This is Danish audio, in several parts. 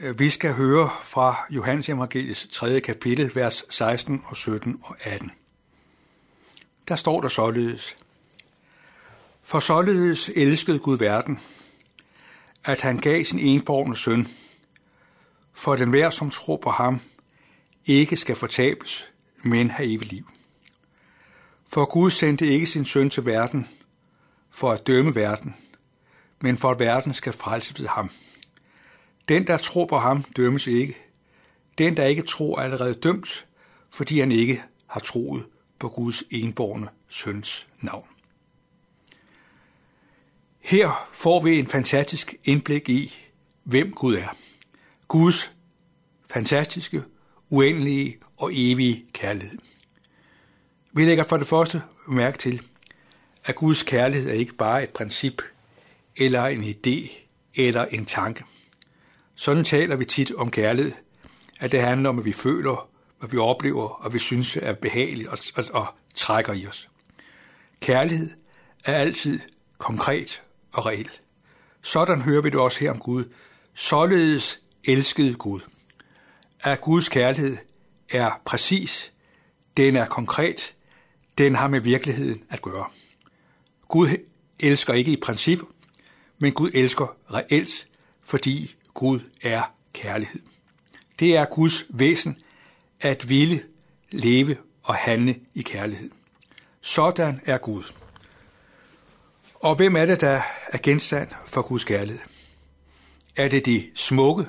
Øh, vi skal høre fra Johannes Evangeliets 3. kapitel, vers 16 og 17 og 18. Der står der således. For således elskede Gud verden, at han gav sin enborgne søn, for den hver, som tror på ham, ikke skal fortabes, men have evigt liv. For Gud sendte ikke sin søn til verden for at dømme verden, men for at verden skal frelse ved ham. Den, der tror på ham, dømmes ikke. Den, der ikke tror, er allerede dømt, fordi han ikke har troet på Guds enborne søns navn. Her får vi en fantastisk indblik i, hvem Gud er. Guds fantastiske, uendelige og evige kærlighed. Vi lægger for det første mærke til, at Guds kærlighed er ikke bare et princip, eller en idé, eller en tanke. Sådan taler vi tit om kærlighed, at det handler om, at vi føler, hvad vi oplever, og vi synes er behageligt og, og, og trækker i os. Kærlighed er altid konkret og reel. Sådan hører vi det også her om Gud. Således elskede Gud. At Guds kærlighed er præcis, den er konkret, den har med virkeligheden at gøre. Gud elsker ikke i princip, men Gud elsker reelt, fordi Gud er kærlighed. Det er Guds væsen at ville, leve og handle i kærlighed. Sådan er Gud. Og hvem er det, der er genstand for Guds kærlighed? Er det de smukke,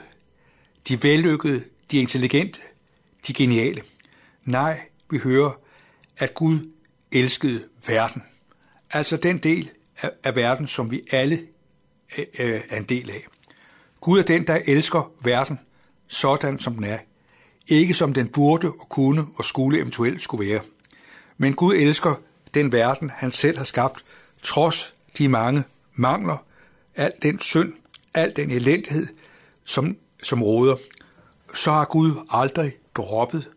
de vellykkede, de intelligente, de geniale? Nej, vi hører, at Gud elskede verden. Altså den del af verden, som vi alle øh, øh, er en del af. Gud er den, der elsker verden sådan, som den er. Ikke som den burde og kunne og skulle eventuelt skulle være. Men Gud elsker den verden, han selv har skabt, trods de mange mangler, al den synd, al den elendighed, som, som råder, så har Gud aldrig droppet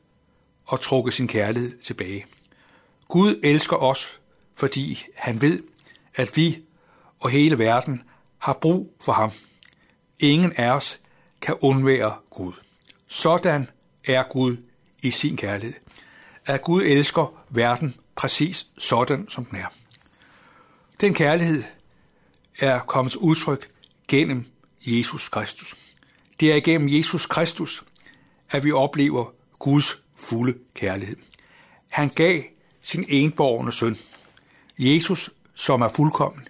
og trukket sin kærlighed tilbage. Gud elsker os, fordi han ved, at vi og hele verden har brug for ham. Ingen af os kan undvære Gud. Sådan er Gud i sin kærlighed. At Gud elsker verden præcis sådan, som den er. Den kærlighed er kommet udtryk gennem Jesus Kristus. Det er igennem Jesus Kristus, at vi oplever Guds fulde kærlighed. Han gav sin enborgne søn. Jesus, som er fuldkommen.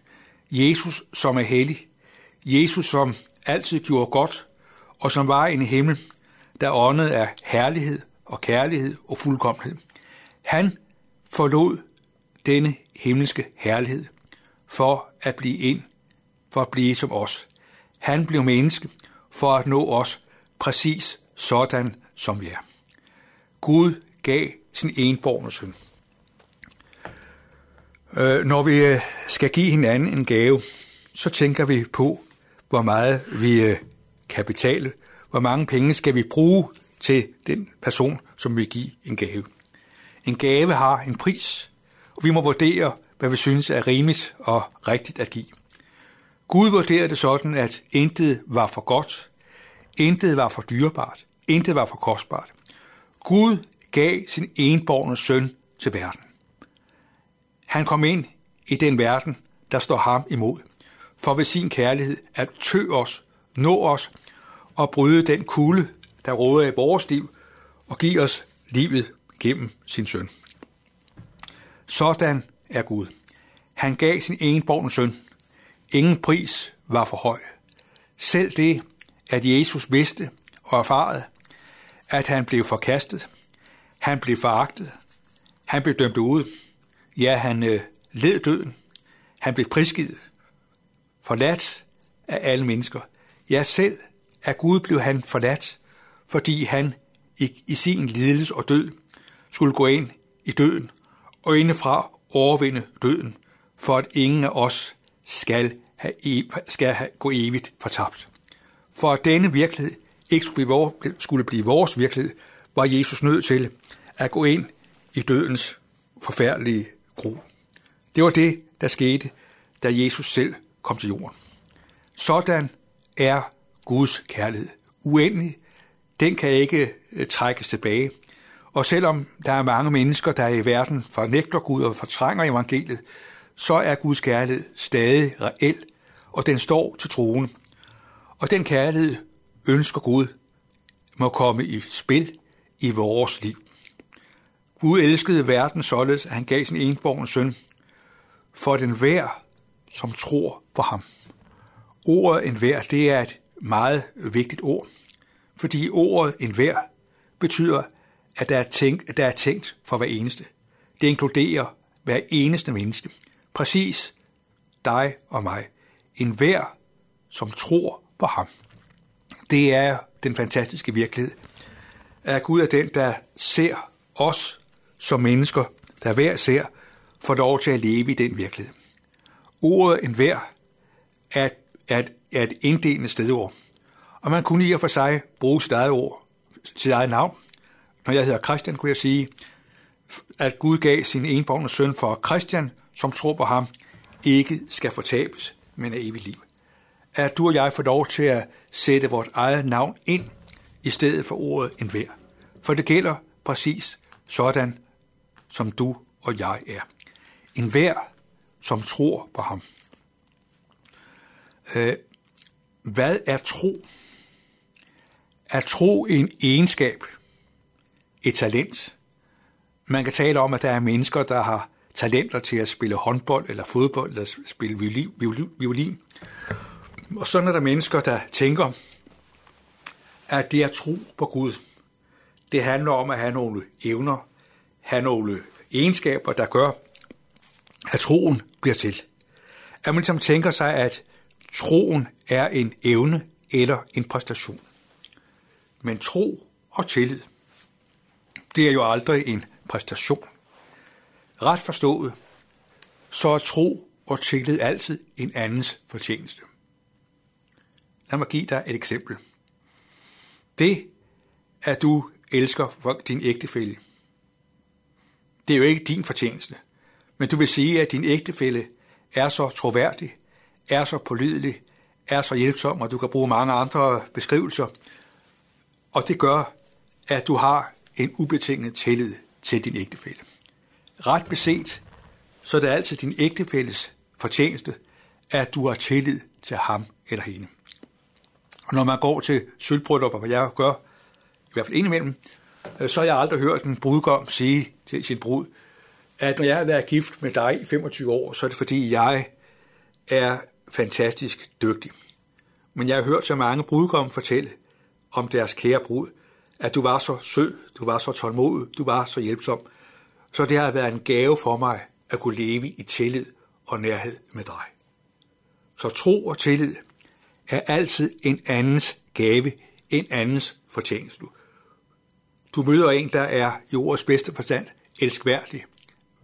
Jesus, som er hellig. Jesus, som altid gjorde godt, og som var en himmel, der åndede af herlighed og kærlighed og fuldkommenhed. Han forlod denne himmelske herlighed for at blive ind, for at blive som os. Han blev menneske for at nå os præcis sådan, som vi er. Gud gav sin enborgne søn. Øh, når vi øh, skal give hinanden en gave, så tænker vi på, hvor meget vi øh, kan betale, hvor mange penge skal vi bruge til den person, som vil give en gave. En gave har en pris, og vi må vurdere, hvad vi synes er rimeligt og rigtigt at give. Gud vurderede det sådan, at intet var for godt, intet var for dyrebart, intet var for kostbart. Gud gav sin enborgne søn til verden. Han kom ind i den verden, der står ham imod, for ved sin kærlighed at tø os, nå os og bryde den kulde, der råder i vores liv, og give os livet gennem sin søn. Sådan er Gud. Han gav sin enborgne søn. Ingen pris var for høj. Selv det, at Jesus vidste og erfarede, at han blev forkastet, han blev foragtet, han blev dømt ud, ja, han øh, led døden, han blev prisgivet, forladt af alle mennesker. Ja, selv af Gud blev han forladt, fordi han i, i sin lidelse og død skulle gå ind i døden og indefra overvinde døden, for at ingen af os skal, have, e, skal have, gå evigt fortabt. For at denne virkelighed ikke skulle blive, vores, skulle blive vores virkelighed, var Jesus nødt til at gå ind i dødens forfærdelige gro. Det var det, der skete, da Jesus selv kom til jorden. Sådan er Guds kærlighed. uendelig. Den kan ikke øh, trækkes tilbage. Og selvom der er mange mennesker, der i verden fornægter Gud og fortrænger evangeliet, så er Guds kærlighed stadig reel, og den står til troen. Og den kærlighed ønsker Gud må komme i spil i vores liv. Gud elskede verden således, at han gav sin enborgne søn, for den hver, som tror på ham. Ordet enhver, det er et meget vigtigt ord, fordi ordet enhver betyder, at der er tænkt, at der er tænkt for hver eneste. Det inkluderer hver eneste menneske. Præcis dig og mig. En hver, som tror på ham. Det er den fantastiske virkelighed. At Gud er den, der ser os som mennesker, der hver ser, får lov til at leve i den virkelighed. Ordet en hver er, er, er et inddelende stedord. Og man kunne i og for sig bruge sit eget ord, sit eget navn. Når jeg hedder Christian, kunne jeg sige, at Gud gav sin enborgne søn for Christian, som tror på ham, ikke skal fortabes, men er evigt liv. At du og jeg får lov til at sætte vores eget navn ind i stedet for ordet en hver. For det gælder præcis sådan, som du og jeg er. En hver, som tror på ham. Øh, hvad er tro? Er tro en egenskab? Et talent? Man kan tale om, at der er mennesker, der har talenter til at spille håndbold eller fodbold eller spille violin. Og sådan er der mennesker, der tænker, at det er tro på Gud. Det handler om at have nogle evner, have nogle egenskaber, der gør, at troen bliver til. At man ligesom tænker sig, at troen er en evne eller en præstation. Men tro og tillid, det er jo aldrig en præstation. Ret forstået, så er tro og tillid altid en andens fortjeneste. Lad mig give dig et eksempel. Det, at du elsker din ægtefælle, det er jo ikke din fortjeneste. Men du vil sige, at din ægtefælle er så troværdig, er så pålidelig, er så hjælpsom, og du kan bruge mange andre beskrivelser. Og det gør, at du har en ubetinget tillid til din ægtefælle. Ret beset, så er det altid din ægtefælles fortjeneste, at du har tillid til ham eller hende. Og når man går til sølvbryllup, hvad jeg gør, i hvert fald indimellem, så har jeg aldrig hørt en brudgom sige til sin brud, at når jeg har været gift med dig i 25 år, så er det fordi, jeg er fantastisk dygtig. Men jeg har hørt så mange brudgomme fortælle om deres kære brud, at du var så sød, du var så tålmodig, du var så hjælpsom. Så det har været en gave for mig at kunne leve i tillid og nærhed med dig. Så tro og tillid er altid en andens gave, en andens fortjeneste. Du møder en, der er i ordets bedste forstand elskværdig,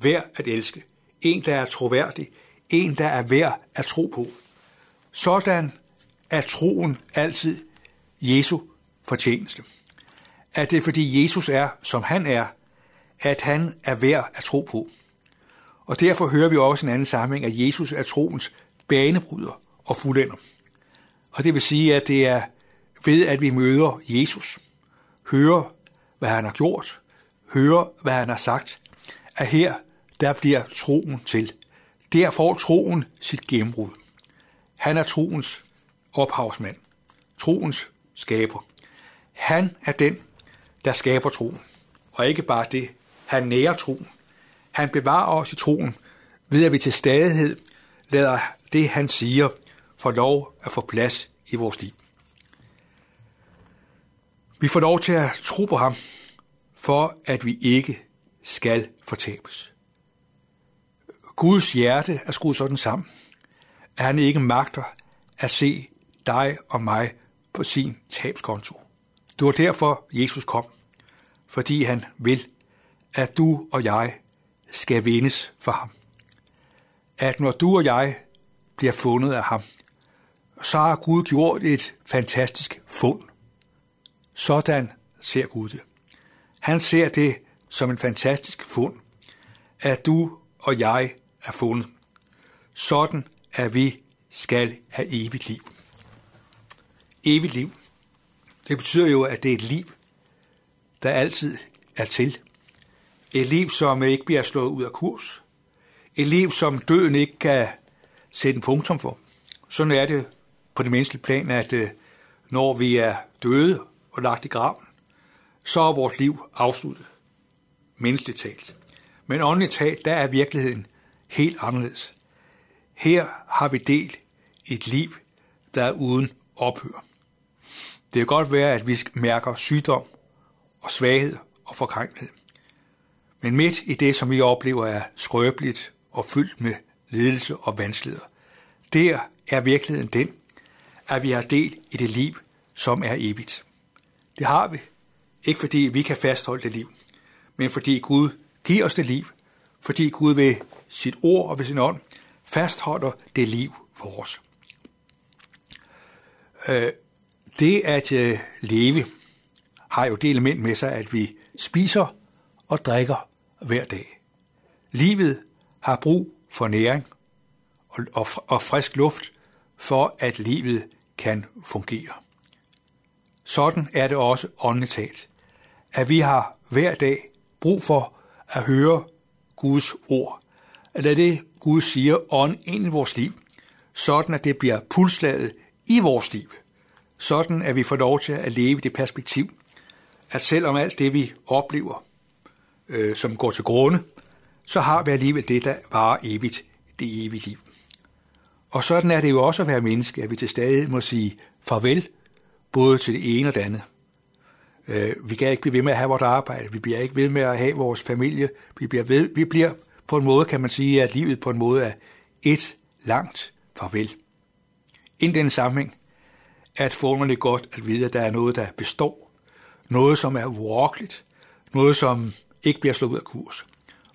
værd at elske, en, der er troværdig, en, der er værd at tro på. Sådan er troen altid Jesu fortjeneste. At det er fordi Jesus er, som han er, at han er værd at tro på. Og derfor hører vi også en anden sammenhæng, at Jesus er troens banebryder og fuldender. Og det vil sige, at det er ved, at vi møder Jesus, hører, hvad han har gjort, hører, hvad han har sagt, at her, der bliver troen til. Der får troen sit gennembrud. Han er troens ophavsmand, troens skaber. Han er den, der skaber troen. Og ikke bare det, han nærer troen. Han bevarer os i troen, ved at vi til stadighed lader det, han siger, få lov at få plads i vores liv. Vi får lov til at tro på ham, for at vi ikke skal fortabes. Guds hjerte er skruet sådan sammen, at han ikke magter at se dig og mig på sin tabskonto. Det var derfor, Jesus kom, fordi han vil, at du og jeg skal vindes for ham. At når du og jeg bliver fundet af ham, så har Gud gjort et fantastisk fund. Sådan ser Gud det. Han ser det som en fantastisk fund, at du og jeg er fundet. Sådan at vi skal have evigt liv. Evigt liv. Det betyder jo, at det er et liv, der altid er til. Et liv, som ikke bliver slået ud af kurs. Et liv, som døden ikke kan sætte en punktum for. Sådan er det på det menneskelige plan, at øh, når vi er døde og lagt i graven, så er vores liv afsluttet. Menneskeligt talt. Men åndeligt talt, der er virkeligheden helt anderledes. Her har vi delt et liv, der er uden ophør. Det kan godt være, at vi mærker sygdom og svaghed og forkrænkelighed. Men midt i det, som vi oplever, er skrøbeligt og fyldt med lidelse og vanskeligheder, der er virkeligheden den, at vi har del i det liv, som er evigt. Det har vi, ikke fordi vi kan fastholde det liv, men fordi Gud giver os det liv, fordi Gud ved sit ord og ved sin ånd fastholder det liv for os. Øh, det at øh, leve har jo det element med sig, at vi spiser og drikker hver dag. Livet har brug for næring og, og, og frisk luft, for at livet kan fungere. Sådan er det også åndetalt, at vi har hver dag brug for at høre Guds ord, at lade det Gud siger ånd ind i vores liv, sådan at det bliver pulslaget i vores liv, sådan at vi får lov til at leve i det perspektiv, at selvom alt det vi oplever, øh, som går til grunde, så har vi alligevel det, der varer evigt, det evige liv. Og sådan er det jo også at være menneske, at vi til stadighed må sige farvel, både til det ene og det andet. Øh, vi kan ikke blive ved med at have vores arbejde, vi bliver ikke ved med at have vores familie, vi bliver, ved, vi bliver på en måde, kan man sige, at livet på en måde er et langt farvel. Inden den sammenhæng er det forunderligt godt at vide, at der er noget, der består, noget, som er urokkeligt, noget, som ikke bliver slået ud af kurs.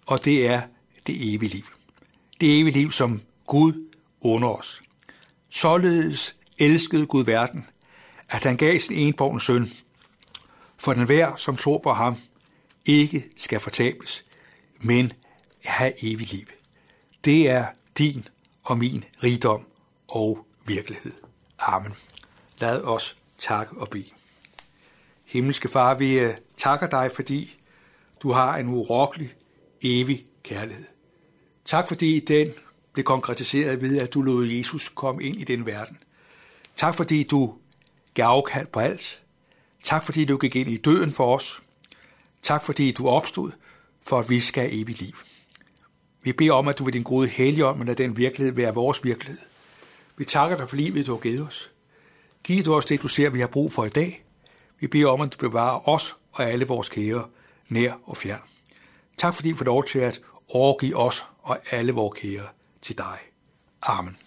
Og det er det evige liv. Det evige liv, som Gud under os. Således elskede Gud verden, at han gav sin enborgne søn, for den hver, som tror på ham, ikke skal fortabes, men have evigt liv. Det er din og min rigdom og virkelighed. Amen. Lad os takke og bede. Himmelske Far, vi øh, takker dig, fordi du har en urokkelig, evig kærlighed. Tak fordi den blev konkretiseret ved, at du lod Jesus komme ind i den verden. Tak fordi du gav afkald på alt. Tak fordi du gik ind i døden for os. Tak fordi du opstod, for at vi skal have evigt liv. Vi beder om, at du ved din gode helligånd, men lad den virkelighed være vores virkelighed. Vi takker dig for livet, du har givet os. Giv du os det, du ser, vi har brug for i dag. Vi beder om, at du bevarer os og alle vores kære, nær og fjern. Tak fordi du får lov til at overgive os og alle vores kære til dig. Amen.